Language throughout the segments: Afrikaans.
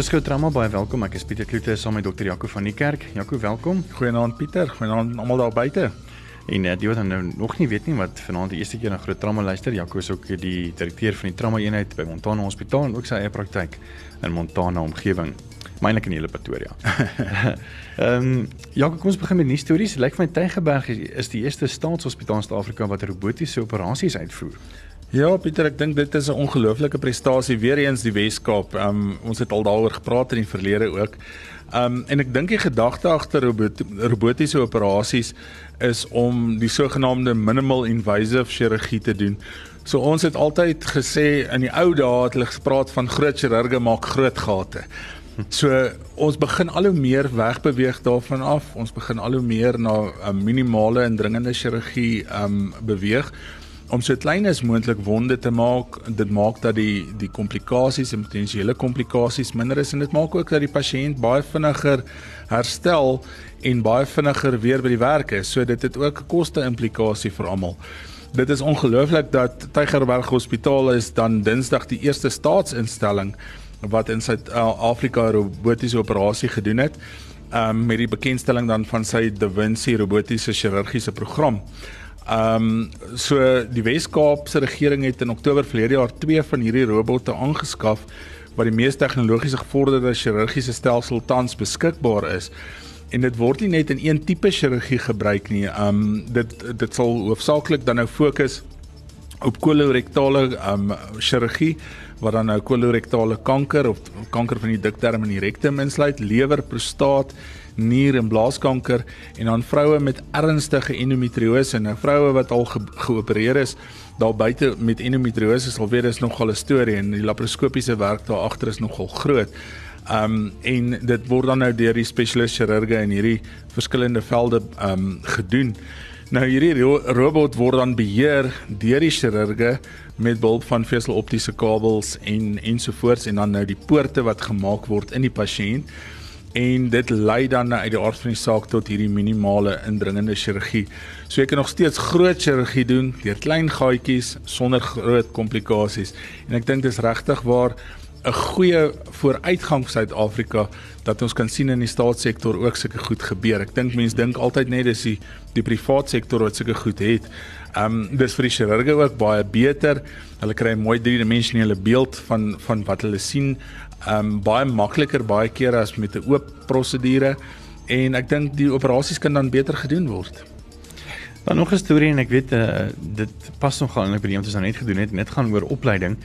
Dis groot drama baie welkom. Ek is Pieter Kloete saam met dokter Jaco van die Kerk. Jaco, welkom. Goeienaand Pieter, goeienaand almal daar buite. En uh, die wat nou nog nie weet nie wat vanaand die eerste keer na groot drama luister, Jaco is ook die direkteur van die trauma eenheid by Montana Hospitaal en ook sy eie praktyk in Montana omgewing. Mynelik in hele Pretoria. Ehm um, Jaco, kom ons begin met nuus stories. Lyk like my Tygerberg is, is die eerste staatshospitaal in Suid-Afrika wat robotiese operasies uitvoer. Ja, Pieter, ek dink dit is 'n ongelooflike prestasie weer eens die Weskaap. Um, ons het al daaroor gepraat in die verlede ook. Um, en ek dink die gedagte agter robot, robotiese operasies is om die sogenaamde minimal invasive chirurgie te doen. So ons het altyd gesê in die ou dae het hulle gepraat van groot chirurge maak groot gate. So ons begin al hoe meer wegbeweeg daarvan af. Ons begin al hoe meer na 'n um, minimale en dringende chirurgie um beweeg om so klein as moontlik wonde te maak. Dit maak dat die die komplikasies en potensiële komplikasies minder is en dit maak ook dat die pasiënt baie vinniger herstel en baie vinniger weer by die werk is. So dit het ook 'n koste implikasie vir almal. Dit is ongelooflik dat Tygerberg Hospitaal is dan Dinsdag die eerste staatsinstelling wat in Suid-Afrika robotiese operasie gedoen het. Um met die bekendstelling dan van sy Da Vinci robotiese chirurgiese program. Ehm um, so die Wes-Kaapse regering het in Oktober verlede jaar twee van hierdie robotte aangeskaf wat die mees tegnologies gevorderde chirurgiese stelsel tans beskikbaar is. En dit word nie net in een tipe chirurgie gebruik nie. Ehm um, dit dit sal hoofsaaklik dan nou fokus op kolorektale ehm um, chirurgie wat dan nou kolorektale kanker of kanker van die dikterm en die rektum insluit, lewer, prostaat, nier en blaaskanker en dan vroue met ernstige endometriose en nou vroue wat al ge geopereer is daar buite met endometriose sal weet dis nogal 'n storie en die laparoskopiese werk daar agter is nogal groot. Um en dit word dan nou deur die spesialis chirurge in hierdie verskillende velde um gedoen. Nou hierdie ro robot word dan beheer deur die chirurge met behulp van veseloptiese kabels en ensovoorts en dan nou die poorte wat gemaak word in die pasiënt en dit lei dan uit die aard van die saak tot hierdie minimale indringende chirurgie. So jy kan nog steeds groot chirurgie doen deur klein gaatjies sonder groot komplikasies. En ek dink dis regtig waar 'n goeie vooruitgang vir Suid-Afrika dat ons kan sien in die staatssektor ook sulke goed gebeur. Ek dink mense dink altyd net dis die die privaat sektor wat sulke goed het. Ehm um, dis vir die chirurge ook baie beter. Hulle kry 'n mooi driedimensionele beeld van van wat hulle sien um baie makliker baie kere as met 'n oop prosedure en ek dink die operasies kan dan beter gedoen word. Dan nog 'n storie en ek weet uh, dit pas nogal in by die wat ons nou net gedoen het, net gaan oor opleiding.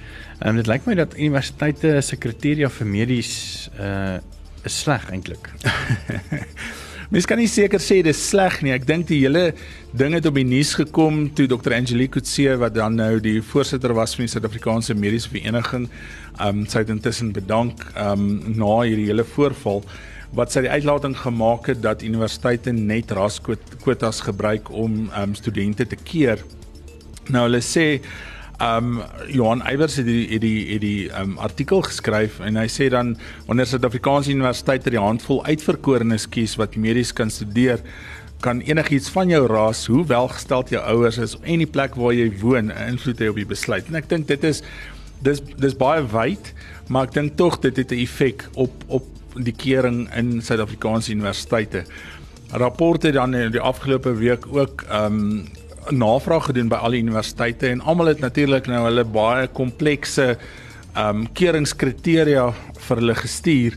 Um dit lyk my dat universiteite se kriteria vir medies uh is sleg eintlik. Mens kan nie seker sê dis sleg nie. Ek dink die hele ding het op die nuus gekom toe Dr. Angelique Kutse wat dan nou die voorsitter was van die Suid-Afrikaanse Mediese Vereniging, ehm um, sy het intussen bedank ehm um, na hierdie hele voorval wat sy die uitlating gemaak het dat universiteite net raskwotas gebruik om ehm um, studente te keer. Nou hulle sê Um Johan Eybers het die het die het die um artikel geskryf en hy sê dan wanneer Suid-Afrikaanse universiteite die handvol uitverkorenes kies wat medies kan studeer, kan enigiets van jou ras, hoe welgesteld jou ouers is en die plek waar jy woon, invloed hê op die besluit. En ek dink dit is dis dis baie wyd, maar ek dink tog dit het 'n effek op op die kering in Suid-Afrikaanse universiteite. Rapporte dan in die afgelope week ook um navraag gedoen by alle universiteite en almal het natuurlik nou hulle baie komplekse ehm um, keuringskriteria vir hulle gestuur.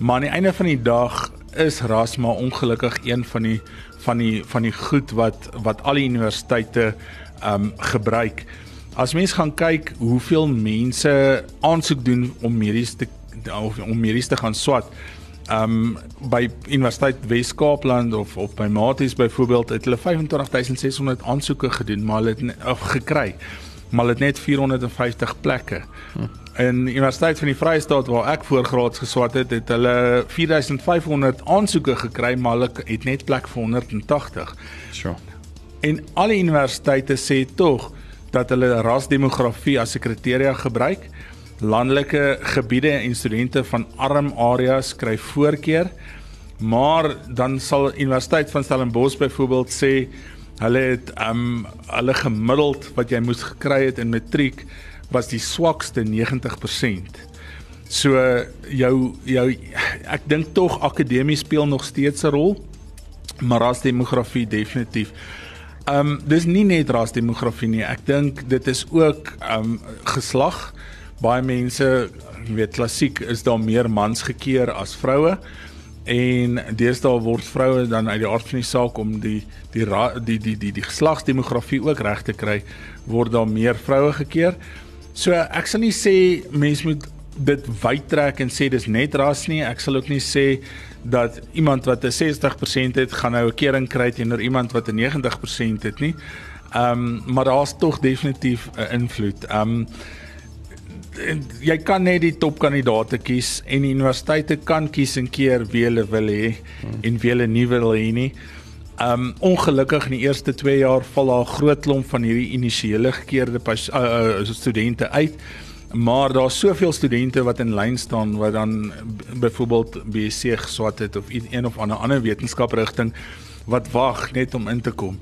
Maar aan die einde van die dag is ras maar ongelukkig een van die van die van die goed wat wat al die universiteite ehm um, gebruik. As mens gaan kyk hoeveel mense aansoek doen om medies te om medies te gaan swat um by Universiteit Wes-Kaapland of of by Maties byvoorbeeld het hulle 25600 aansoeke gedoen maar hulle het of gekry maar dit net 450 plekke. In die Universiteit van die Vrye State waar ek voorgraads geswat het, het hulle 4500 aansoeke gekry, maar hulle het net plek vir 180. Sure. En alle universiteite sê tog dat hulle rasdemografie as 'n kriteria gebruik. Landelike gebiede en studente van arm areas kry voorkeur. Maar dan sal Universiteit van Stellenbosch byvoorbeeld sê hulle het um hulle gemiddeld wat jy moes gekry het in matriek was die swakste 90%. So jou jou ek dink tog akademie speel nog steeds 'n rol, maar rasdemografie definitief. Um dis nie net rasdemografie nie. Ek dink dit is ook um geslag. Baie mense, jy weet, klassiek is daar meer mans gekeer as vroue. En deesdae word vroue dan uit die aard van die saak om die die die die die die, die geslagsdemografie ook reg te kry, word daar meer vroue gekeer. So ek sal nie sê mense moet dit wyd trek en sê dis net ras nie. Ek sal ook nie sê dat iemand wat 'n 60% het, gaan nou 'n kering kry teenoor iemand wat 'n 90% het nie. Ehm um, maar daar's tog definitief 'n invloed. Ehm um, jy kan net die topkandidate kies en die universiteite kan kies en keer wie hulle wil hê en wie hulle nie wil hê nie. Um ongelukkig in die eerste 2 jaar val daar 'n groot klomp van hierdie initiële gekeerde uh, uh, studente uit. Maar daar's soveel studente wat in lyn staan wat dan byvoorbeeld BSc geswat het of een of ander ander wetenskaprigting wat wag net om in te kom.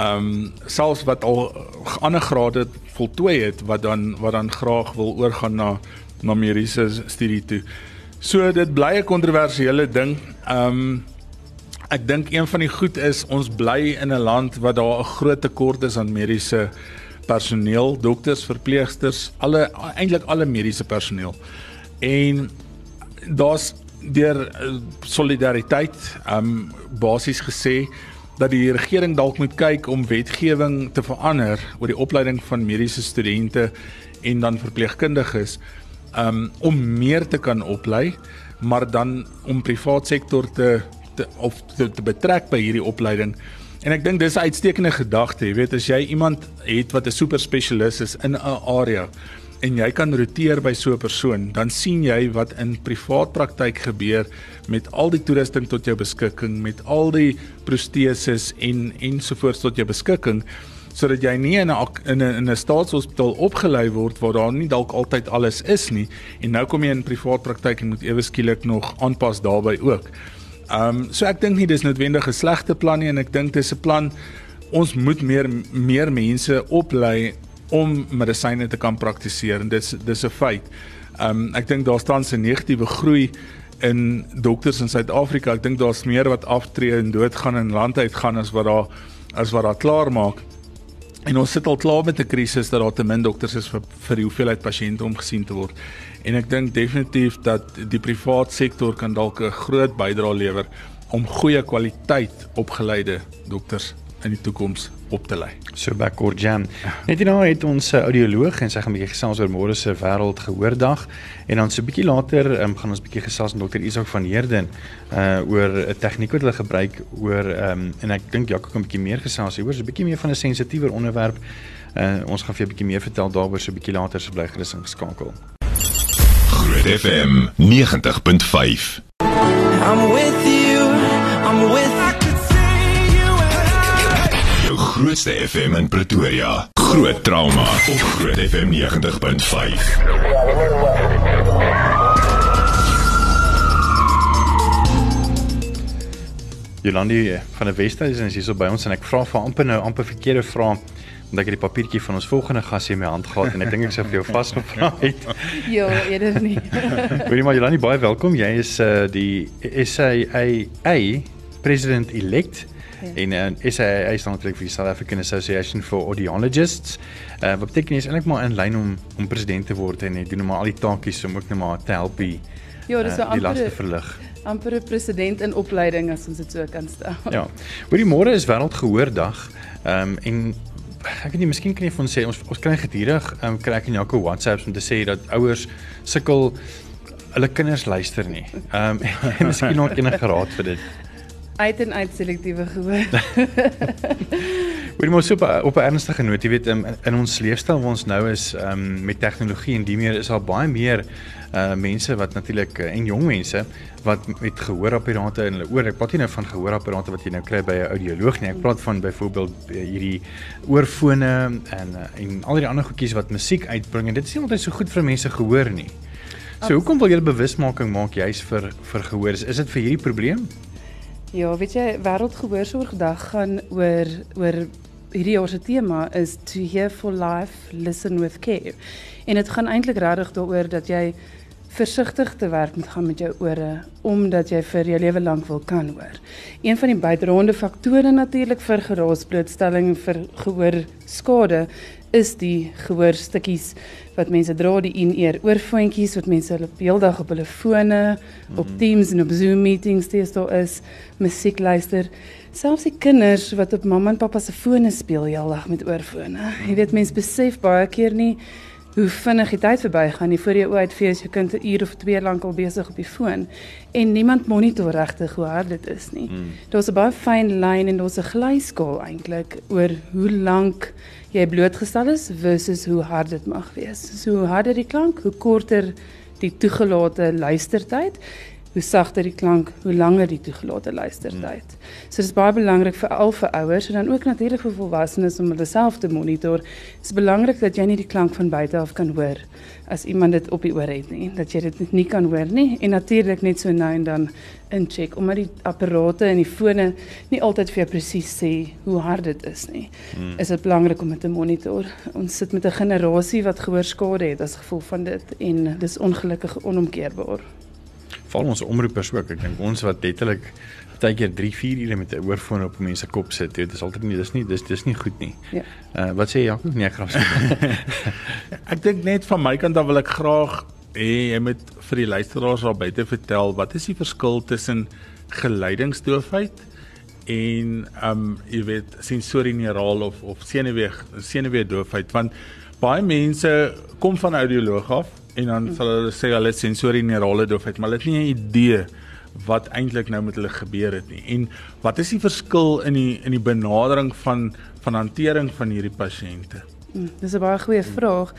Um selfs wat al ander grade voltooi het wat dan wat dan graag wil oorgaan na na mediese studie toe. So dit bly 'n kontroversiële ding. Um ek dink een van die goed is ons bly in 'n land wat daar 'n groot tekort is aan mediese personeel, dokters, verpleegsters, alle eintlik alle mediese personeel. En daar's deur uh, solidariteit um basies gesê dat die regering dalk moet kyk om wetgewing te verander oor die opleiding van mediese studente en dan verpleegkundiges um om meer te kan oplei, maar dan om privaat sektor te, te of te, te betrek by hierdie opleiding. En ek dink dis 'n uitstekende gedagte, jy weet as jy iemand het wat 'n super spesialis is in 'n area en jy kan roteer by so 'n persoon, dan sien jy wat in privaat praktyk gebeur met al die toerusting tot jou beskikking, met al die proteses en ensovoorts tot jou beskikking sodat jy nie in 'n in 'n in 'n staatshospitaal opgelei word waar daar nie dalk altyd alles is nie en nou kom jy in privaat praktyk en moet ewe skielik nog aanpas daarbey ook. Ehm um, so ek dink nie dis noodwendig 'n slegte plan nie en ek dink dis 'n plan ons moet meer meer mense oplei om medisyne te kan praktiseer en dis dis 'n feit. Ehm um, ek dink daar staan 'n negatiewe groei in dokters in Suid-Afrika. Ek dink daar's meer wat aftree en doodgaan in land uitgaan as wat daar as wat daar klaar maak. En ons sit al klaar met 'n krisis dat daar te min dokters is vir vir die hoeveelheid pasiënte om gesien te word. En ek dink definitief dat die privaat sektor kan dalk 'n groot bydrae lewer om goeie kwaliteit opgeleide dokters in die toekoms op te lei. So backward jam. Net hierna het ons 'n audioloog en sy gaan 'n bietjie gesels oor môre se wêreld gehoordag en dan so 'n bietjie later um, gaan ons 'n bietjie gesels met dokter Isak van Heerden uh oor 'n tegniek wat hulle gebruik oor um, en ek dink Jaco kan 'n bietjie meer gesels hieroor, so 'n bietjie meer van 'n sensitiewer onderwerp. Uh ons gaan vir 'n bietjie meer vertel daaroor so 'n bietjie later so bly gerus ingeskakel. Groot FM 90.5 I'm with you. I'm with Jou grootste FM in Pretoria. Groot trauma op Groot FM 90.5. Jolandi van die Wesduisen is hier so by ons en ek vra vir amper nou amper verkeerde vrae omdat ek die papiertjie van ons volgende gas hier in my hand gehad en ek dink ek sou vir jou vasgevra het. Ja, eerder nie. Hoorie maar Jolandi baie welkom. Jy is uh die SAA president elect Ja. En uh, SAA staan natuurlik vir die South African Association for Audiologists. Uh wat beteken is eintlik maar in lyn om om president te word en jy doen nou maar al die taakies om ook net maar te help die Ja, dis uh, die laste amper verlig. amper 'n president in opleiding as ons dit so kan stel. Ja. Hoorie môre is wêreldgehoordag. Ehm um, en ek weet nie, miskien kan jy vir ons sê ons ons kry gedurig ehm um, kry ek in Jaco WhatsApps om te sê dat ouers sukkel hulle kinders luister nie. Ehm um, en miskien nog enige raad vir dit. Uit en uit selektiewe gehoor. Hoorie maar so op op 'n ernstige noot, jy weet in, in ons leefstyl waar ons nou is um, met tegnologie en die meer is daar baie meer uh mense wat natuurlik uh, en jong mense wat met gehoorapparate in hulle oor. Ek praat nie nou van gehoorapparate wat jy nou kry by 'n audioloog nie. Ek praat van byvoorbeeld uh, hierdie oorfone en uh, en al die ander goedjies wat musiek uitbring en dit is nie altyd so goed vir mense gehoor nie. So hoekom wil julle bewusmaking maak juis vir vir gehoor? Is, is dit vir hierdie probleem? Ja, weet jy, Wêreldgehoorsorgdag gaan oor oor hierdie jaar se tema is to hear for life, listen with care. En dit gaan eintlik regtig daaroor dat jy versigtig te werk moet gaan met jou ore omdat jy vir jou lewe lank wil kan hoor. Een van die bydraende faktore natuurlik vir geraasblootstelling vir gehoor skade is die gehoorstukkies wat mense dra die in-ear oorfoontjies wat mense hulle heeldag op hulle fone, op Teams en op Zoom meetings steeds daar is, musiek luister. Selfs die kinders wat op mamma en pappa se fone speel heeldag met oorfone. Jy weet mense besef baie keer nie hoe vinnig die tyd verbygaan nie voor jy ooit vir jou kind 'n uur of twee lank al besig op die foon en niemand monitor regtig hoe hard dit is nie. Mm. Daar's 'n baie fyn lyn en daar's 'n glyskaal eintlik oor hoe lank jy blootgestel is versus hoe hard dit mag wees. So hoe harder die klank, hoe korter die toegelate luistertyd. Hoe sagter die klank, hoe langer die toegelate luistertyd. So dit is baie belangrik vir al vir ouers en dan ook natuurlik vir volwassenes om hulle self te monitor. Dit is belangrik dat jy nie die klank van buite af kan hoor as iemand dit op die oor het nie, dat jy dit nie kan hoor nie en natuurlik net so nou en dan incheck omdat die apparate en die fone nie altyd vir jou presies sê hoe hard dit is nie. Hmm. Is dit belangrik om dit te monitor. Ons sit met 'n generasie wat gehoorskade het as gevolg van dit en dis ongelukkig onomkeerbaar. Val ons omroepers ook. Ek dink ons wat letterlik partykeer 3, 4 ure met 'n oorfoon op mense kop sit. Dit is altyd nie dis nie dis dis nie goed nie. Ja. Uh wat sê Jaco? Nee, ek graf sê. Ek dink net van my kant af wil ek graag hê jy moet vir die luisteraars daar buite vertel wat is die verskil tussen geleidingsdoofheid en um jy weet sensorieneuraal of of senuwee senuweedoofheid want baie mense kom van audioloog af en dan sal hulle sê hulle het sensorieneurale doofheid maar hulle het nie 'n idee wat eintlik nou met hulle gebeur het nie. En wat is die verskil in die in die benadering van van hantering van hierdie pasiënte? Hm, Dis 'n baie goeie vraag.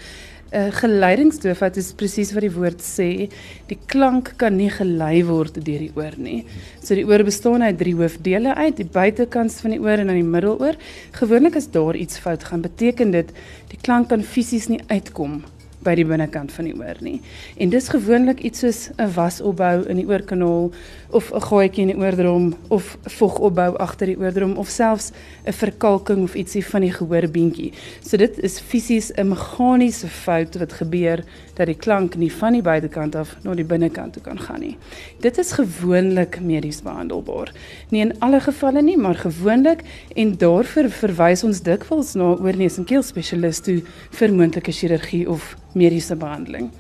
'n uh, Geleidingsdoofheid is presies wat die woord sê. Die klank kan nie gelei word deur die oor nie. So die oor bestaan uit drie hoofdele uit, die buitekant van die oor en dan die middeloor. Gewoonlik as daar iets fout gaan, beteken dit die klank kan fisies nie uitkom by die binnekant van die oor nie. En dis gewoonlik iets soos 'n wasopbou in die oorkanaal of 'n gaatjie in die oordrom of vogopbou agter die oordrom of selfs 'n verkalking of ietsie van die gehoorbeentjie. So dit is fisies 'n meganiese fout wat gebeur dat die klank nie van die buitekant af na die binnekant toe kan gaan nie. Dit is gewoonlik medies behandelbaar. Nie in alle gevalle nie, maar gewoonlik en daarvoor verwys ons dikwels na oorneus en keelspesialis toe vir moontlike chirurgie of mediese behandeling.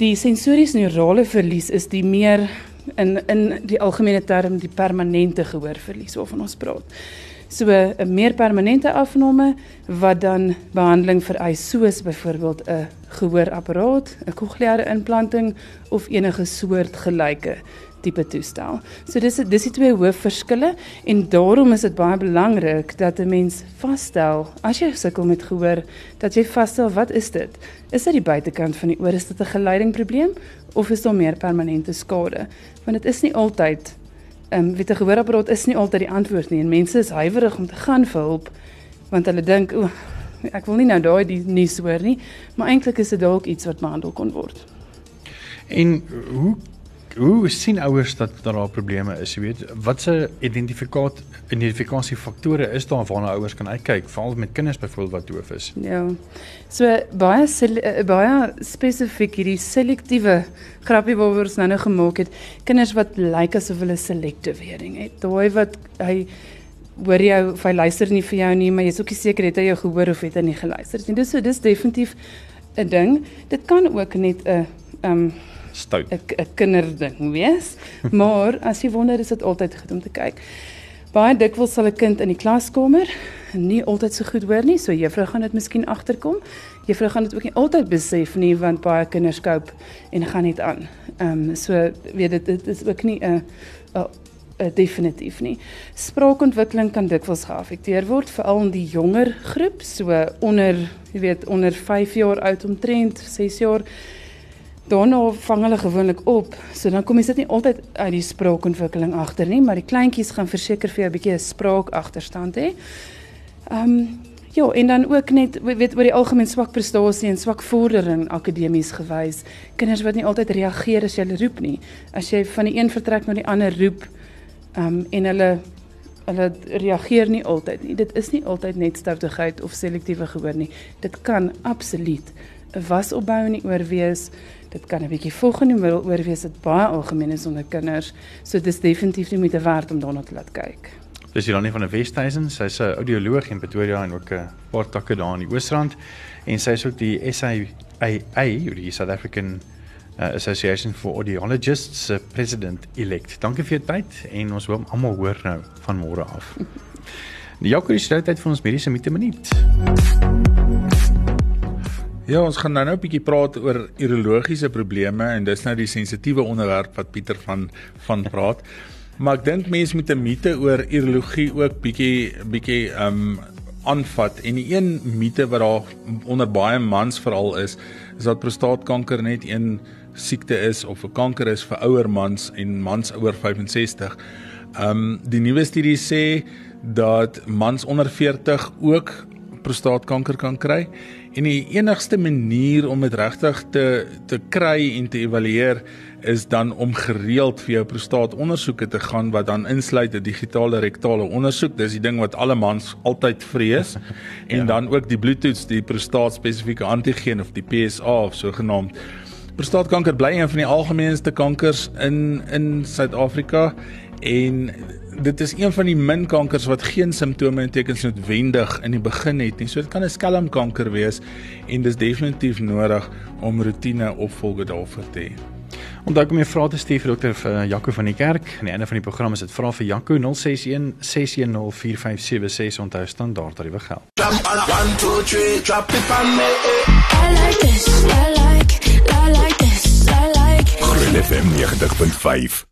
Die sensories neurale verlies is die meer in in die algemene term die permanente gehoorverlies waarvan ons praat. So 'n meer permanente afname wat dan behandeling vereis soos byvoorbeeld 'n gehoorapparaat, 'n kokleaire implanting of enige soort gelyke tipe toestel. So dis dis die twee hoofverskille en daarom is dit baie belangrik dat 'n mens vasstel as jy sukkel met gehoor dat jy vasstel wat is dit? Is dit die buitekant van die oor is dit 'n geleidingprobleem of is daar meer permanente skade? Want dit is nie altyd ehm um, weet 'n gehoorapparaat is nie altyd die antwoord nie en mense is huiwerig om te gaan vir hulp want hulle dink o ek wil nie nou daai die nuus hoor nie, maar eintlik is dit dalk iets wat behandel kon word. En hoe hoe sien ouers dat daar probleme is, jy weet? Watse identifikaat identifikasiefaktore is daar waarna ouers kan uitkyk, veral met kinders byvoorbeeld wat doof is? Ja. So baie eh, baie spesifiek hierdie selektiewe grappie wat ons nou nou gemaak het. Kinders wat lyk asof hulle selective hearing het. Daai wat hy hoor jy of hy luister nie vir jou nie, maar jy's ook nie seker het hy jou gehoor of het hy nie geluister nie. Dis so dis definitief 'n ding. Dit kan ook net 'n um Stout. 'n kinderding wees, maar as jy wonder is dit altyd goed om te kyk. Baie dikwels sal 'n kind in die klaskamer nie altyd so goed hoor nie, so juffrou gaan dit miskien agterkom. Juffrou gaan dit ook nie altyd besef nie want baie kinders koop en gaan net aan. Ehm um, so weet dit dit is ook nie 'n 'n uh, definitief nie. Spraakontwikkeling kan dikwels geaffekteer word, veral in die jonger groep, so onder, jy weet, onder 5 jaar oud omtrent, 6 jaar. Daarna vang hulle gewoonlik op. So dan kom jy sit nie altyd uit die spraakontwikkeling agter nie, maar die kleintjies gaan verseker vir jou 'n bietjie 'n spraakagterstand hê. Ehm um, ja, en dan ook net weet oor die algemeen swak prestasie en swak vordering akademies gewys. Kinders wat nie altyd reageer as jy hulle roep nie. As jy van die een vertrek na die ander roep, ehm um, en hulle hulle reageer nie altyd nie. Dit is nie altyd net stoutigheid of selektiewe gehoor nie. Dit kan absoluut 'n wasopbou in die oor wees. Dit kan 'n bietjie volgende middel oor wees dit baie algemeen is onder kinders. So dis definitief nie moeite werd om daarna te laat kyk. Dis hier dan nie van 'n Westhuizen, sy's 'n audioloog in Pretoria en ook 'n paar takke daar in die Oosrand en sy is ook die SAAA, die South African uh, Association for Audiologists se uh, president elect. Dankie vir jou tyd en ons wil almal hoor nou van môre af. Die Jaco is tyd vir ons mediese minuut. Ja, ons gaan nou nou 'n bietjie praat oor urologiese probleme en dis nou die sensitiewe onderwerp wat Pieter van van praat. Maar ek dink mense moet 'n mite oor urologie ook bietjie bietjie um aanvat en die een mite wat daar onder baie mans veral is, is dat prostaatkanker net een siekte is of 'n kanker is vir ouer mans en mans oor 65. Um die nuwe studie sê dat mans onder 40 ook prostaatkanker kan kry en die enigste manier om dit regtig te te kry en te evalueer is dan om gereeld vir jou prostaatondersoeke te gaan wat dan insluit 'n digitale rektale ondersoek. Dis die ding wat alle mans altyd vrees. en ja. dan ook die bloedtoets, die prostaat spesifieke antigeen of die PSA of so genaamd. Prostaatkanker bly een van die algemeenste kankers in in Suid-Afrika en dit is een van die min kankers wat geen simptome en tekens noodwendig in die begin het nie. So dit kan 'n skelmkanker wees en dis definitief nodig om roetine opvolge daarvoor te hê. Onthou kom jy vra te stuur vir dokter uh, Jaco van die kerk. Aan die einde van die program is dit vra vir Jaco 061 610 4576 onthou standaard tariewe geld. Drop 1 2 3 drop it on me. I like like like like Groot FM 90.5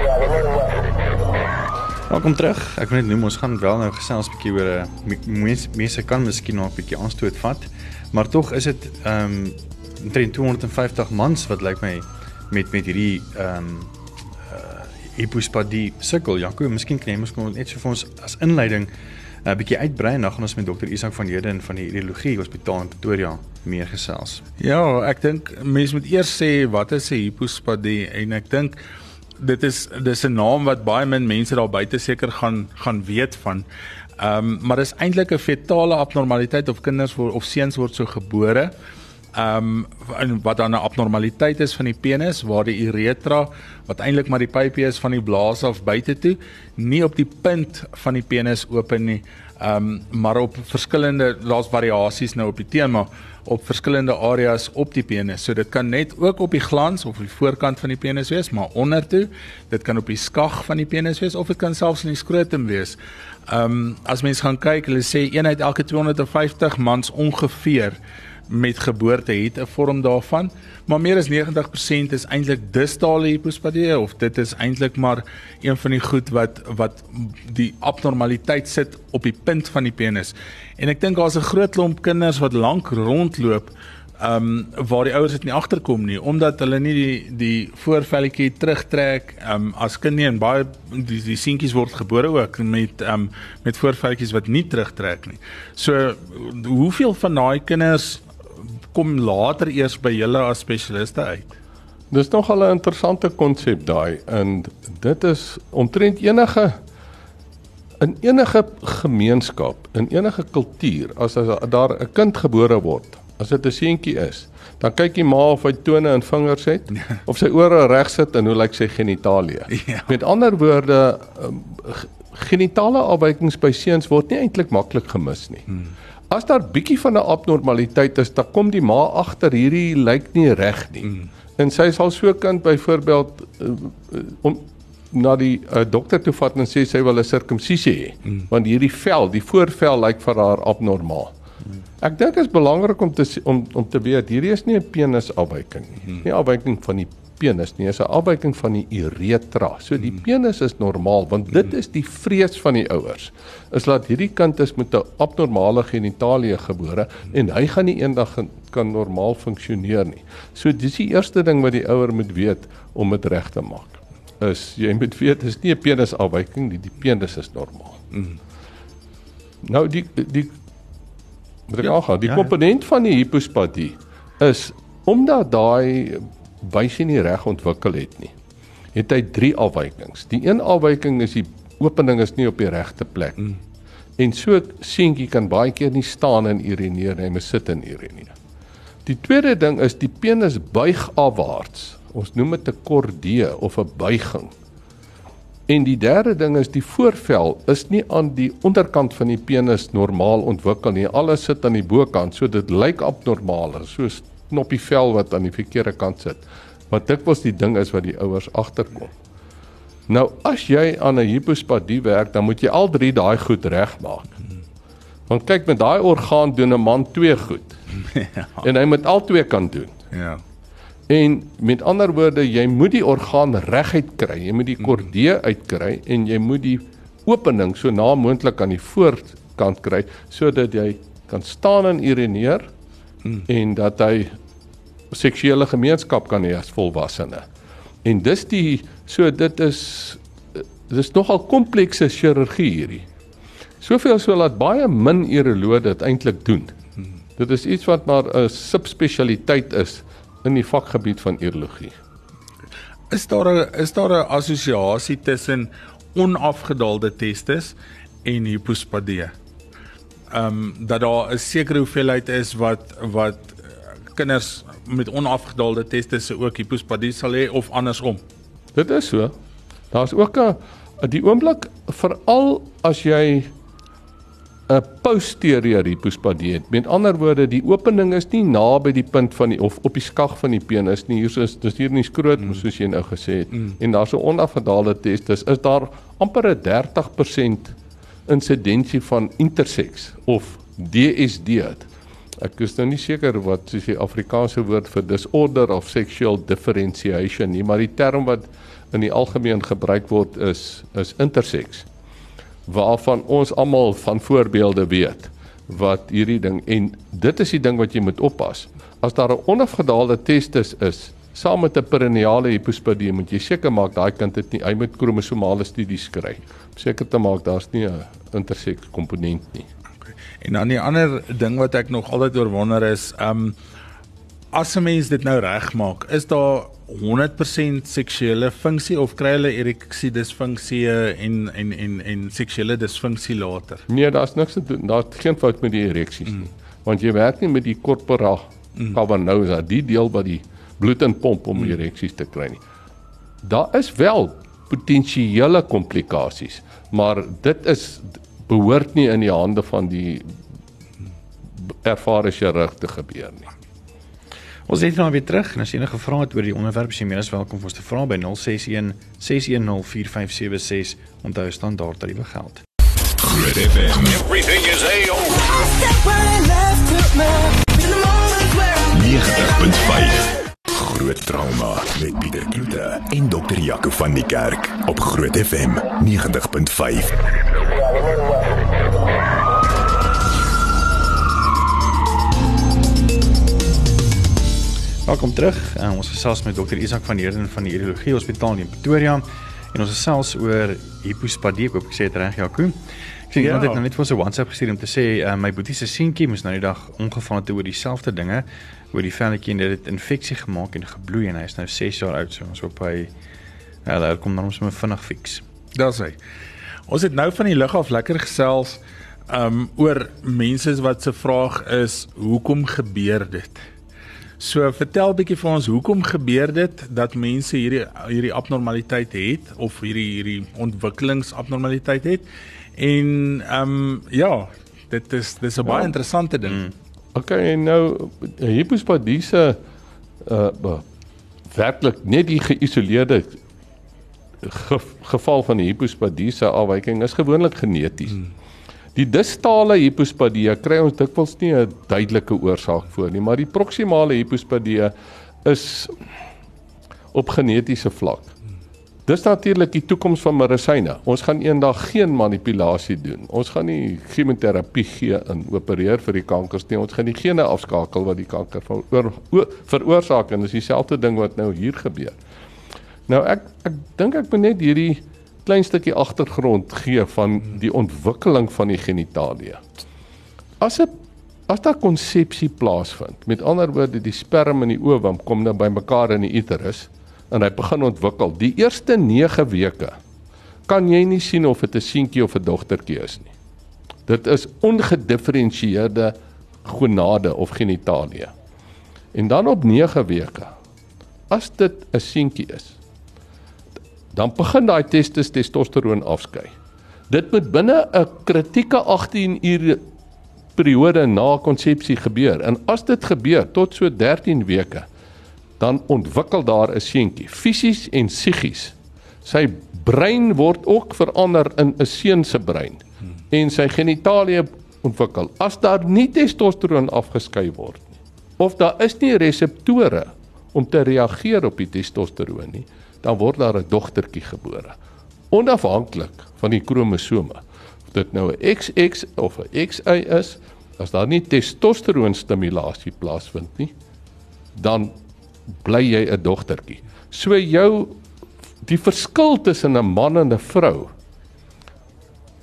Welkom terug. Ek wil net noem ons gaan wel nou gesels 'n bietjie oor 'n uh, mense mense kan miskien nog 'n bietjie aanstoot vat, maar tog is dit ehm um, omtrent 250 mans wat lyk my met met hierdie ehm um, uh, hipospadie sukkel. Jaco, miskien kan jy mos kom net so vir ons as inleiding 'n uh, bietjie uitbrei en dan gaan ons met dokter Isak van Heerden van die Urologie Hospitaal in Pretoria meer gesels. Ja, ek dink mense moet eers sê wat is 'n hipospadie en ek dink dit is dis 'n naam wat baie min mense daar buite seker gaan gaan weet van. Ehm um, maar dis eintlik 'n fetale abnormaliteit of kinders word of seuns word so gebore. Ehm um, wat dan 'n abnormaliteit is van die penis waar die uretra wat eintlik maar die pypie is van die blaas af buite toe, nie op die punt van die penis oop nie. Ehm um, maar op verskillende laas variasies nou op die tema op verskillende areas op die penis. So dit kan net ook op die glans of die voorkant van die penis wees, maar ondertoe. Dit kan op die skag van die penis wees of dit kan selfs in die skrotum wees. Ehm um, as mens gaan kyk, hulle sê een uit elke 250 mans ongeveer met geboorte het 'n vorm daarvan, maar meer as 90% is eintlik distale hipospadie of dit is eintlik maar een van die goed wat wat die abnormaliteit sit op die punt van die penis. En ek dink daar's 'n groot klomp kinders wat lank rondloop ehm um, waar die ouers dit nie agterkom nie omdat hulle nie die die voorvelletjie terugtrek ehm um, as kind nie en baie die die seentjies word gebore ook met ehm um, met voorvelletjies wat nie terugtrek nie. So hoeveel van daai kinders kom later eers by julle as spesialiste uit. Dis nogal 'n interessante konsep daai en dit is omtrent enige in enige gemeenskap, in enige kultuur as, as daar 'n kind gebore word, as dit 'n seentjie is, dan kyk die ma of hy tone en vingers het of sy ore reg sit en hoe lyk sy genitalie. Ja. Met ander woorde, um, genitale afwykings by seuns word nie eintlik maklik gemis nie. Hmm. As daar bietjie van 'n abnormaliteit is, dan kom die ma agter hierdie lyk nie reg nie. Mm. En sy sal so kind byvoorbeeld uh, om na die uh, dokter toe vat en sê sy wil 'n sirkumsisie hê, mm. want hierdie vel, die voorvel lyk vir haar abnormaal. Mm. Ek dink dit is belangrik om te om om te weet hierdie is nie 'n penisafwyking nie. Mm. Nie afwyking van die penis nie, is 'n afwyking van die uretra. So die mm. penis is normaal want dit is die vrees van die ouers. Is dat hierdie kind is met 'n abnormale genitalie gebore en hy gaan nie eendag kan normaal funksioneer nie. So dis die eerste ding wat die ouer moet weet om dit reg te maak. Is jy moet weet dis nie 'n penisafwyking nie, die penis is normaal. Mm. Nou die die ek ja. Die ja, komponent ja. van die hipospatie is omdat daai wysie nie reg ontwikkel het nie. Het hy drie afwykings. Die een afwyking is die opening is nie op die regte plek. Mm. En so seentjie kan baie keer nie staan en urineer nie, hy moet sit en urineer. Die tweede ding is die penis buig afwaarts. Ons noem dit 'n kordee of 'n buiging. En die derde ding is die voorvel is nie aan die onderkant van die penis normaal ontwikkel nie. Alles sit aan die bokant, so dit lyk abnormaal, soos knoppie vel wat aan die verkeerde kant sit. Wat dikwels die ding is wat die ouers agterkom. Nou as jy aan 'n hipospadie werk, dan moet jy al drie daai goed regmaak. Want kyk met daai orgaan doen 'n man twee goed. ja. En hy moet al twee kan doen. Ja. En met ander woorde, jy moet die orgaan reguit kry. Jy moet die kordee uitkry en jy moet die opening so na moontlik aan die voorkant kry sodat jy kan staan en urineer mm. en dat hy seksuele gemeenskap kan hê as volwassene. En dis die so dit is dis nogal komplekse chirurgie hierdie. Soveel so dat baie min urologe dit eintlik doen. Dit is iets wat maar 'n subspesialiteit is in die vakgebied van urologie. Is daar 'n is daar 'n assosiasie tussen onafgedaalde testes en hipospadie? Ehm um, dat daar 'n sekere hoeveelheid is wat wat kinders met onafgedaalde testes ook hipospadie sal hê of andersom. Dit is so. Daar's ook 'n die oomblik veral as jy 'n posterior hipospadie het. Met ander woorde, die opening is nie naby die punt van die of op die skag van die penis nie. Hier is dis hier nie skroot mm. soos jy nou gesê het. Mm. En daar's 'n onafgedaalde testis. Is daar amper 'n 30% insidensie van intersex of DSD. Ek is nou nie seker wat soos die Afrikaanse woord vir disorder of sexual differentiation nie, maar die term wat in die algemeen gebruik word is is intersex waarvan ons almal van voorbeelde weet wat hierdie ding en dit is die ding wat jy moet oppas. As daar 'n onafgedaalde testis is saam met 'n perineale hipospadie, moet jy seker maak daai kind het nie hy moet kromosomale studies kry. Seker te maak daar's nie 'n interseks komponent nie. En dan die ander ding wat ek nog altyd oor wonder is, ehm um, as 'n mens dit nou regmaak, is daar 100% seksuele funksie of kry hulle ereksie disfunksie en en en en seksuele disfunksie later? Nee, daar's niks te doen. Daar's geen fout met die ereksies mm. nie. Want jy werk nie met die corpora mm. cavernosa, die deel wat die bloed inpomp om mm. ereksies te kry nie. Daar is wel potensiële komplikasies, maar dit is behoort nie in die hande van die ervare chirurg te gebeur nie. Ons het nou weer terug en as enige vrae het oor die onderwerp, is jy meer as welkom om ons te vra by 061 610 4576. Onthou standaard tariewe geld. Groot FM. Everything is a Groot trauma met Pieter Kloete en dokter Jaco van die Kerk op Groot FM 90.5. Welkom terug. Uh, ons gesels met dokter Isak van Heerden van die Urologie Hospitaal in Pretoria en ons gesels oor hipospadie. Ek hoop ek sê dit reg, Jaco. Ek sien ja. iemand het nou net vir ons 'n WhatsApp gestuur om te sê uh, my boetie se seentjie moes nou die dag ongeval het oor dieselfde dinge, oor die velletjie en dit het infeksie gemaak en gebloei en hy is nou 6 jaar oud, so ons hoop hy ja, daar kom dan ons moet vinnig fix. Daar's hy. Ons het nou van die lug af lekker gesels um oor mense wat se vraag is hoekom gebeur dit? So vertel bietjie vir ons hoekom gebeur dit dat mense hierdie hierdie abnormaliteit het of hierdie hierdie ontwikkelingsabnormaliteit het. En ehm um, ja, dit is dis 'n baie interessante ding. Mm. Okay, en nou hipospadiese uh werklik net die geïsoleerde ge, geval van die hipospadiese afwyking is gewoonlik geneties. Hmm. Die distale hipospadie kry ons dikwels nie 'n duidelike oorsaak voor nie, maar die proksimale hipospadie is op genetiese vlak. Dis natuurlik die toekoms van medisyne. Ons gaan eendag geen manipulasie doen. Ons gaan nie chemoterapie gee en opereer vir die kankers nie. Ons gaan die gene afskakel wat die kanker veroorsaak en dis dieselfde ding wat nou hier gebeur. Nou ek ek dink ek moet net hierdie klein stukkie agtergrond gee van die ontwikkeling van die genitalie. As 'n as daar konsepsie plaasvind, met ander woorde die sperm en die ovum kom nou bymekaar in die uterus en hy begin ontwikkel. Die eerste 9 weke kan jy nie sien of dit 'n seentjie of 'n dogtertjie is nie. Dit is ongedifferensieerde gonade of genitalie. En dan op 9 weke as dit 'n seentjie is, dan begin daai testis testosteroon afskei. Dit moet binne 'n kritieke 18 ure periode na konsepsie gebeur. En as dit gebeur tot so 13 weke, dan ontwikkel daar 'n seentjie fisies en psigies. Sy brein word ook verander in 'n seun se brein en sy genitalie ontwikkel. As daar nie testosteroon afgeskei word nie of daar is nie reseptore om te reageer op die testosteroon nie, dan word daar 'n dogtertjie gebore. Onafhanklik van die kromosome. Of dit nou 'n XX of 'n XY is, as daar nie testosteroonstimulasie plaasvind nie, dan bly jy 'n dogtertjie. So jou die verskil tussen 'n man en 'n vrou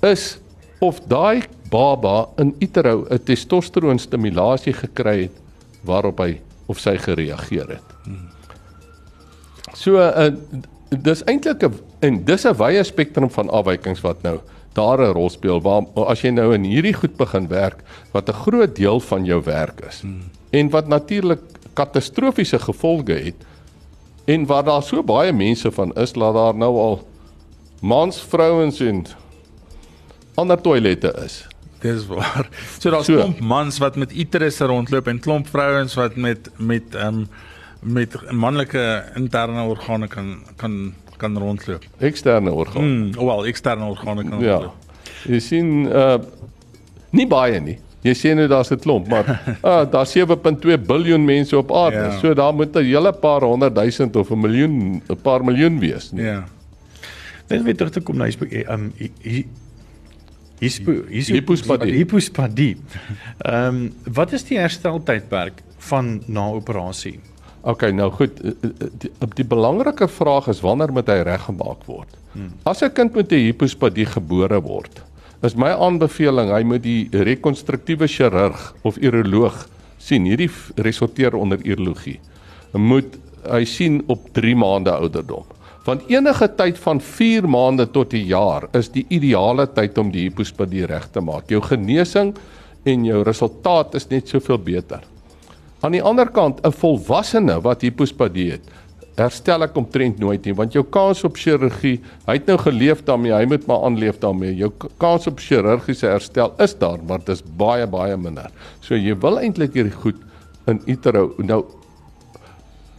is of daai baba in utero 'n testosteroonstimulasie gekry het waarop hy of sy gereageer het. Hmm. So uh, dis eintlik 'n en dis 'n wye spektrum van afwykings wat nou daar 'n rol speel waar as jy nou in hierdie goed begin werk wat 'n groot deel van jou werk is hmm. en wat natuurlik katastrofiese gevolge het en waar daar so baie mense van is laat daar nou al mans, vrouens en ander toilette is. Dis waar. So daar's so, klomp mans wat met uterus rondloop en klomp vrouens wat met met ehm um, met manlike interne organe kan kan kan rondloop. Eksterne organe. Mm, wel, eksterne organe kan ja. rondloop. Jy sien uh nie baie nie. Jy sien nou daar's 'n klomp, maar uh daar's 7.2 biljoen mense op aarde. Ja. So daar moet 'n hele paar honderd duisend of 'n miljoen, 'n paar miljoen wees, nie. Ja. Net weer terug te kom na die um hipospadie. Hipospadie. Ehm um, wat is die hersteltydperk van na operasie? OK, nou goed, eh, eh, eh, die, die, die belangrike vraag is wanneer moet hy reggemaak word? Hmm. As 'n kind met 'n hipospadie gebore word, is my aanbeveling hy moet die rekonstruktiewe chirurg of uroloog sien. Hierdie resorteer onder urologie. Moet hy sien op 3 maande ouderdom. Want enige tyd van 4 maande tot 'n jaar is die ideale tyd om die hipospadie reg te maak. Jou genesing en jou resultaat is net soveel beter. Aan die ander kant, 'n volwassene wat hipospadie het, herstel ek omtrent nooit nie, want jou kans op chirurgie, hy het nou geleef daarmee, hy moet maar aanleef daarmee. Jou kans op chirurgiese herstel is daar, maar dit is baie baie minder. So jy wil eintlik hierdie goed in utero. Nou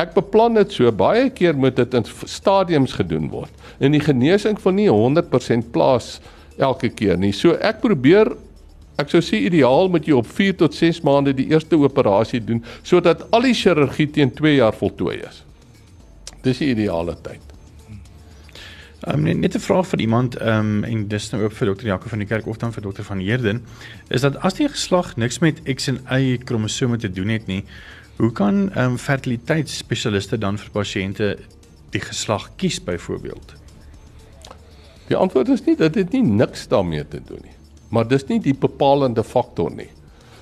ek beplan dit so, baie keer moet dit in stadiums gedoen word. En die genesing van nie 100% plaas elke keer nie. So ek probeer Ek sou sê ideaal moet jy op 4 tot 6 maande die eerste operasie doen sodat al die chirurgie teen 2 jaar voltooi is. Dis die ideale tyd. Um, net 'n vraag vir iemand um, en dis nou ook vir dokter Jaco van die kerk of dan vir dokter van Heerden is dat as die geslag niks met X en Y kromosome te doen het nie, hoe kan um, fertiliteitsspesialiste dan vir pasiënte die geslag kies byvoorbeeld? Die antwoord is nie dat dit nie niks daarmee te doen nie maar dis nie die bepalende faktor nie.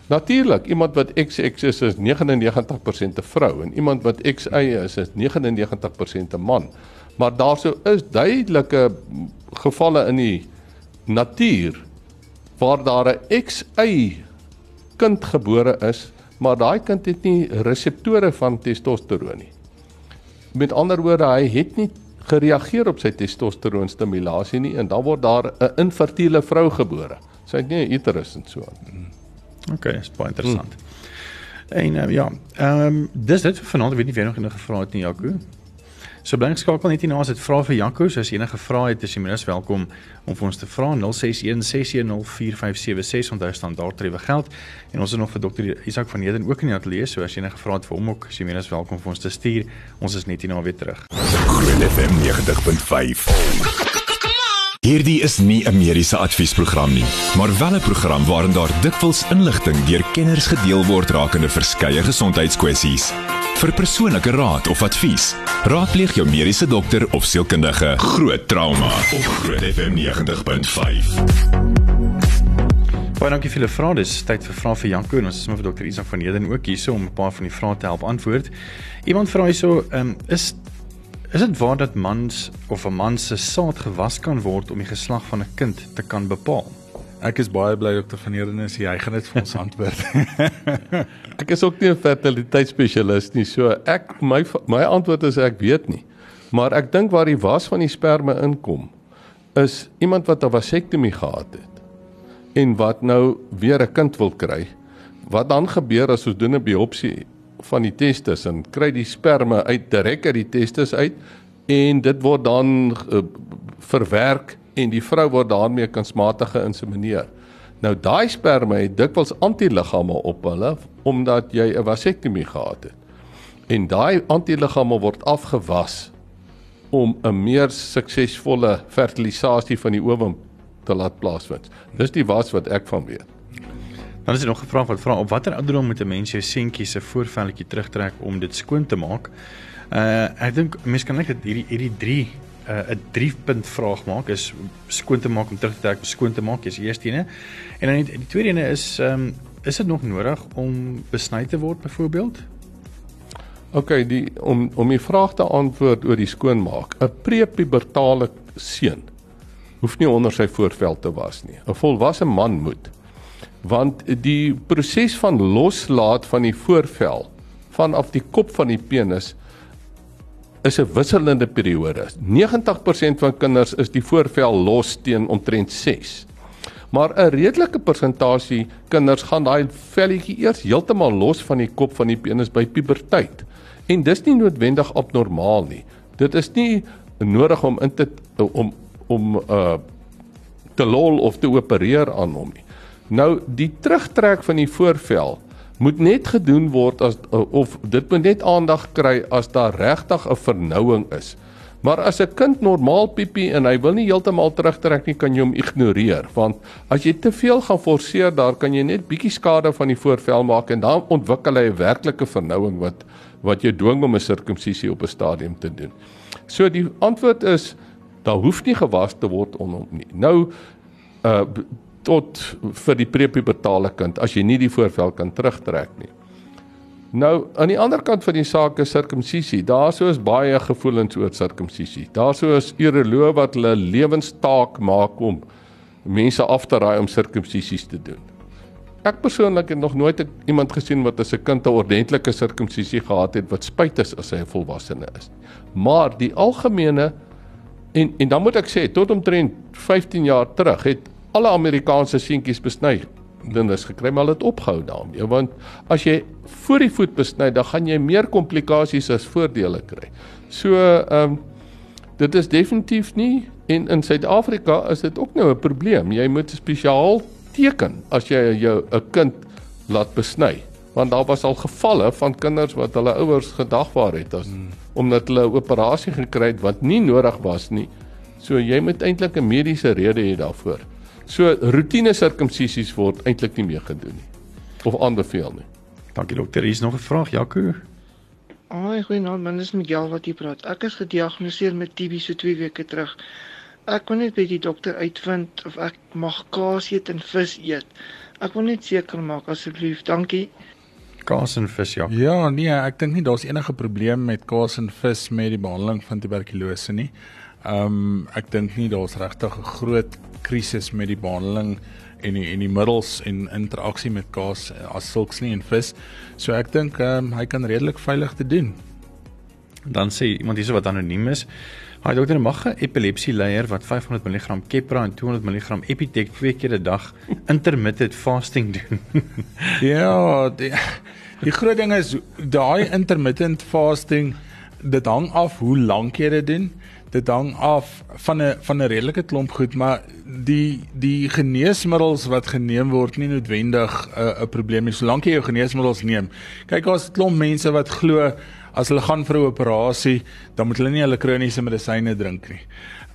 Natuurlik, iemand wat XX is is 99% 'n vrou en iemand wat XY is is 99% 'n man. Maar daarso is duidelike gevalle in die natuur waar daar 'n XY kind gebore is, maar daai kind het nie reseptore van testosteroon nie. Met ander woorde, hy het nie gereageer op sy testosteroonstimulasie nie en dan word daar 'n infertiele vrou gebore Sy het nie 'n uterus en so aan. Okay, dis baie interessant. Hmm. En uh, ja, ehm um, dis dit vir vanaand, ek weet nie of jy nog enige vrae het nie, Jaco. So bly geskakel net hierna as dit vra vir Jaco, so as jy enige vrae het, is jy minstens welkom om vir ons te vra 0616104576 onthou staan daar trewe geld. En ons het nog vir dokter Isak van Heden ook in die ateljee, so as jy enige vrae het vir hom ook, is jy minstens welkom vir ons te stuur. Ons is net hierna weer terug. Groot FM 90.5. Hierdie is nie 'n mediese adviesprogram nie, maar wel 'n program waarin daar dikwels inligting deur kenners gedeel word rakende verskeie gesondheidskwessies. Vir persoonlike raad of advies, raadpleeg jou mediese dokter of sielkundige. Groot trauma op Groot FM 90.5. Baie dankie vir julle vrae. Dis tyd vir vrae vir Janko en ons is met dokter Isak van Heden ook hierso om 'n paar van die vrae te help antwoord. Iemand vra hierso, ehm um, is is dit waar dat mans of 'n man se saad gewas kan word om die geslag van 'n kind te kan bepaal? Ek is baie bly dokter van Heerden is hy gaan dit vir ons antwoord. Ek is ook nie 'n fertiliteitsspesialis nie, so ek my my antwoord is ek weet nie. Maar ek dink waar die was van die sperma inkom is iemand wat 'n vasektomie gehad het en wat nou weer 'n kind wil kry. Wat dan gebeur as ons doen 'n biopsie van die testis en kry die sperma uit direk uit die testis uit en dit word dan uh, verwerk en die vrou word daarmee kunsmatig geïnsemineer. Nou daai sperma het dikwels antiliggame op hulle omdat jy 'n vasektomie gehad het. En daai antiliggame word afgewas om 'n meer suksesvolle fertilisasie van die oom te laat plaasvind. Dis die was wat ek van weet. Dan is dit nog gevra wat vra op watter ouderdom moet 'n mens jou seentjie se voorvelletjie terugtrek om dit skoon te maak? Uh ek dink mense kan net hierdie hierdie 3 'n uh, 'n 3 punt vraag maak is skoon te maak om terug te trek, skoon te maak is die eerste ene. En dan die, die tweede ene is ehm um, is dit nog nodig om besny te word byvoorbeeld? OK, die om om die vraag te antwoord oor die skoonmaak. 'n Prepubertale seun hoef nie onder sy voorvel te was nie. 'n Volwasse man moet. Want die proses van loslaat van die voorvel vanaf die kop van die penis is 'n wisselende periode. 90% van kinders is die voorvel los teen omtrent 6. Maar 'n redelike persentasie kinders gaan daai velletjie eers heeltemal los van die kop van die penis by puberteit. En dis nie noodwendig abnormaal nie. Dit is nie nodig om in te om om uh te lol of te opereer aan hom nie. Nou die terugtrek van die voorvel moet net gedoen word as of dit moet net aandag kry as daar regtig 'n vernouing is. Maar as 'n kind normaal piepie en hy wil nie heeltemal terugtrek nie, kan jy hom ignoreer want as jy te veel gaan forceer, daar kan jy net bietjie skade van die voorvel maak en dan ontwikkel hy 'n werklike vernouing wat wat jou dwing om 'n sirkumsisie op 'n stadium te doen. So die antwoord is daar hoef nie gewas te word onder hom nie. Nou uh tot vir die prepubertale kind as jy nie die voorvel kan terugtrek nie. Nou aan die ander kant van die saak is sirkumsisie. Daarso is baie gevoelens oor sirkumsisie. Daarso is uroloë wat hulle lewenstaak maak om mense af te raai om sirkumsisies te doen. Ek persoonlik het nog nooit iemand gesien wat as 'n kind 'n ordentlike sirkumsisie gehad het wat spyt is as hy 'n volwassene is. Maar die algemene en en dan moet ek sê tot omtrent 15 jaar terug het alle Amerikaanse seentjies besny dinders gekry maar hulle het opgehou daarmee want as jy voor die voet besny dan gaan jy meer komplikasies as voordele kry. So ehm um, dit is definitief nie en in Suid-Afrika is dit ook nou 'n probleem. Jy moet spesiaal teken as jy jou 'n kind laat besny want daar was al gevalle van kinders wat hulle ouers gedagvaar het as hmm. omdat hulle 'n operasie gekry het wat nie nodig was nie. So jy moet eintlik 'n mediese rede hê daarvoor. So roetine sirkumsisies word eintlik nie meer gedoen nie of aanbeveel nie. Dankie dokter. Hier is nog 'n vraag, Jaco. Ag, goeienaand, man, dis Miguel wat hier praat. Ek is gediagnoseer met TB so 2 weke terug. Ek wil net by die dokter uitvind of ek mag kaas eet en vis eet. Ek wil net seker maak asseblief. Dankie. Kaas en vis, ja. Ja, nee, ek dink nie daar's enige probleem met kaas en vis met die behandeling van tuberkulose nie. Ehm um, ek dink nie daar's regtig 'n groot krisis met die behandeling en die en die middels en interaksie met kaas eh, as sulks nie en vis. So ek dink ehm um, hy kan redelik veilig te doen. Dan sê iemand hierso wat anoniem is. Hy dokter mag 'n epilepsie leier wat 500 mg Keppra en 200 mg Epitec twee keer 'n dag intermittent fasting doen. Ja, die, die groot ding is daai intermittent fasting dit hang af hoe lank jy dit doen. Dit hang af van 'n van 'n redelike klomp goed, maar die die geneesmiddels wat geneem word nie noodwendig 'n uh, 'n probleem nie solank jy jou geneesmiddels neem. Kyk, daar's 'n klomp mense wat glo as hulle gaan vir 'n operasie, dan moet hulle nie hulle kroniese medisyne drink nie.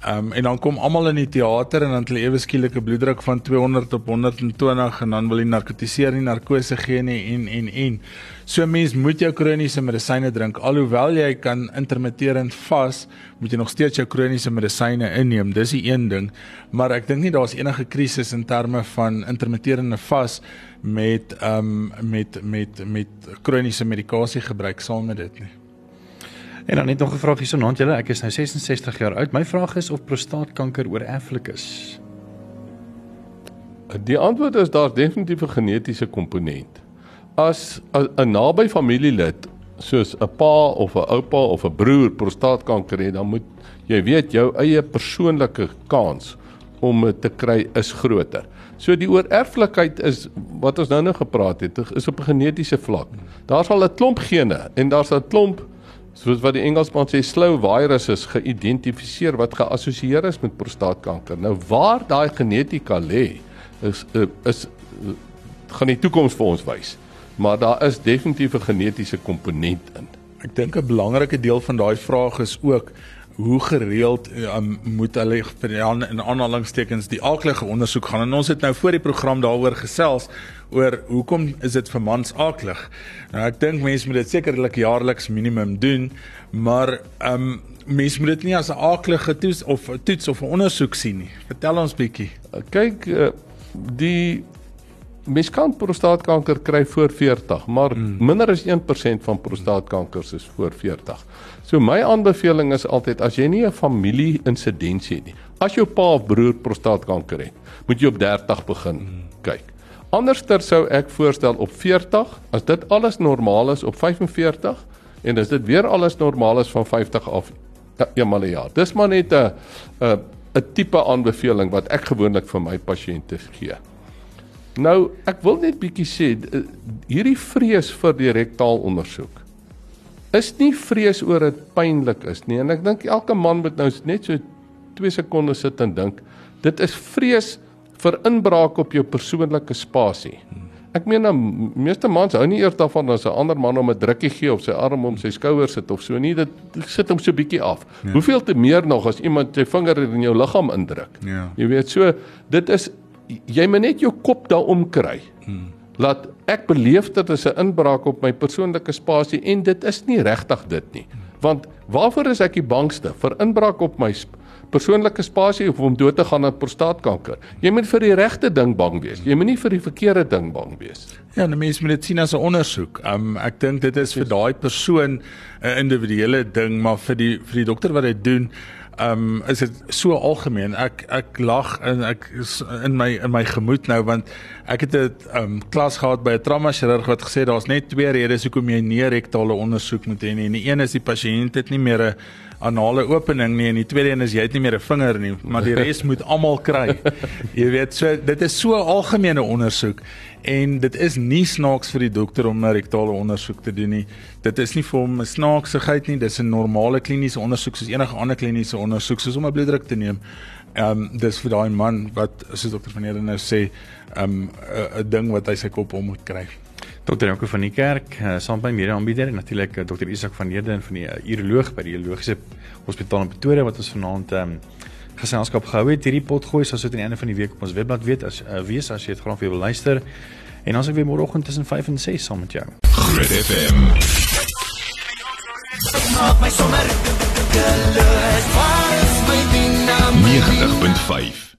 Ehm um, en dan kom almal in die teater en dan het hulle ewe skielik 'n bloeddruk van 200 op 120 en dan wil jy narkotiseer nie narkose gee nie en en en. So mens moet jou kroniese medisyne drink alhoewel jy kan intermitterend vas, moet jy nog steeds jou kroniese medisyne inneem. Dis die een ding, maar ek dink nie daar's enige krisis in terme van intermitterende vas met ehm um, met met met kroniese medikasie gebruik saam met dit nie. En dan net nog 'n vraag hierso naand julle. Ek is nou 66 jaar oud. My vraag is of prostaatkanker oorerflik is. Die antwoord is daar's definitief 'n genetiese komponent. As 'n naby familielid soos 'n pa of 'n oupa of 'n broer prostaatkanker het, dan moet jy weet jou eie persoonlike kans om dit te kry is groter. So die oorerflikheid is wat ons nou nou gepraat het, is op 'n genetiese vlak. Daar's al 'n klomp gene en daar's 'n klomp soos wat die Engelsman sê slow viruses geïdentifiseer wat geassosieer is met prostaatkanker. Nou waar daai genetika lê is is, is gaan die toekoms vir ons wys. Maar daar is definitief 'n genetiese komponent in. Ek dink 'n belangrike deel van daai vraag is ook hoe gereeld um, moet hulle in aanhalingstekens die aaklige ondersoek gaan en ons het nou voor die program daaroor gesels oor hoekom is dit vir mans aaklig nou ek dink mense moet dit sekerlik jaarliks minimum doen maar um, mense moet dit nie as 'n aaklige toets of toets of 'n ondersoek sien nie vertel ons bietjie kyk uh, die mens kan prostaatkanker kry voor 40, maar mm. minder as 1% van prostaatkankers is voor 40. So my aanbeveling is altyd as jy nie 'n familie insidensie het nie. As jou pa of broer prostaatkanker het, moet jy op 30 begin mm. kyk. Anderster sou ek voorstel op 40, as dit alles normaal is op 45 en as dit weer alles normaal is van 50 af eenmal 'n jaar. Dis maar net 'n 'n 'n tipe aanbeveling wat ek gewoonlik vir my pasiënte gee. Nou, ek wil net bietjie sê hierdie vrees vir die rektaal ondersoek is nie vrees oor dit pynlik is nie en ek dink elke man moet nou net so 2 sekondes sit en dink dit is vrees vir inbraak op jou persoonlike spasie. Ek meen nou meeste mans hou nie eers daarvan as 'n ander man om 'n drukkie gee of sy arm om sy skouer sit of so nie dit sit hom so bietjie af. Ja. Hoeveel te meer nog as iemand sy vinger in jou liggaam indruk. Ja. Jy weet so dit is jy moet net jou kop daaroor kry. Hmm. Laat ek beleef dit as 'n inbraak op my persoonlike spasie en dit is nie regtig dit nie. Want waarvoor is ek die bangste vir inbraak op my persoonlike spasie of om dood te gaan aan prostaatkanker? Jy moet vir die regte ding bang wees. Jy moet nie vir die verkeerde ding bang wees. Ja, nou mense moet dit sien as 'n ondersoek. Um ek dink dit is vir daai persoon 'n individuele ding, maar vir die vir die dokter wat dit doen, Ehm um, is dit so algemeen. Ek ek lag en ek in my in my gemoed nou want ek het 'n ehm um, klas gehad by 'n trauma chirurg wat gesê daar's net twee redes hoekom jy nie rektale ondersoek moet hê nie. En die een is die pasiënt het nie meer 'n anale opening nie en die tweede een is jy het nie meer 'n vinger nie, maar die res moet almal kry. Jy weet, so dit is so algemene ondersoek en dit is nie snaaks vir die dokter om 'n rektale ondersoek te doen nie. Dit is nie vir hom 'n snaaksigheid nie, dis 'n normale kliniese ondersoek soos enige ander kliniese ondersoek soos om 'n bloeddruk te neem. Ehm um, dis vir daai man wat soos dokter van Heerden nou sê, ehm um, 'n ding wat hy sy kop om moet kry. Dr. Janko van die kerk, uh, saam by mede-aanbieder en natuurlik uh, Dr. Isak van Heerden van die uh, uroloog by die urologiese hospitaal in Pretoria wat ons vanaand ehm um, geselskap gehou het. Hierdie pot gooi sal so teen die einde van die week op ons webblad weet as uh, wees as jy dit graag wil luister. En ons is weer môreoggend tussen 5 en 6 saam met jou. Groot FM. Maak my sommer gelus. Waar is my ding nou? 90.5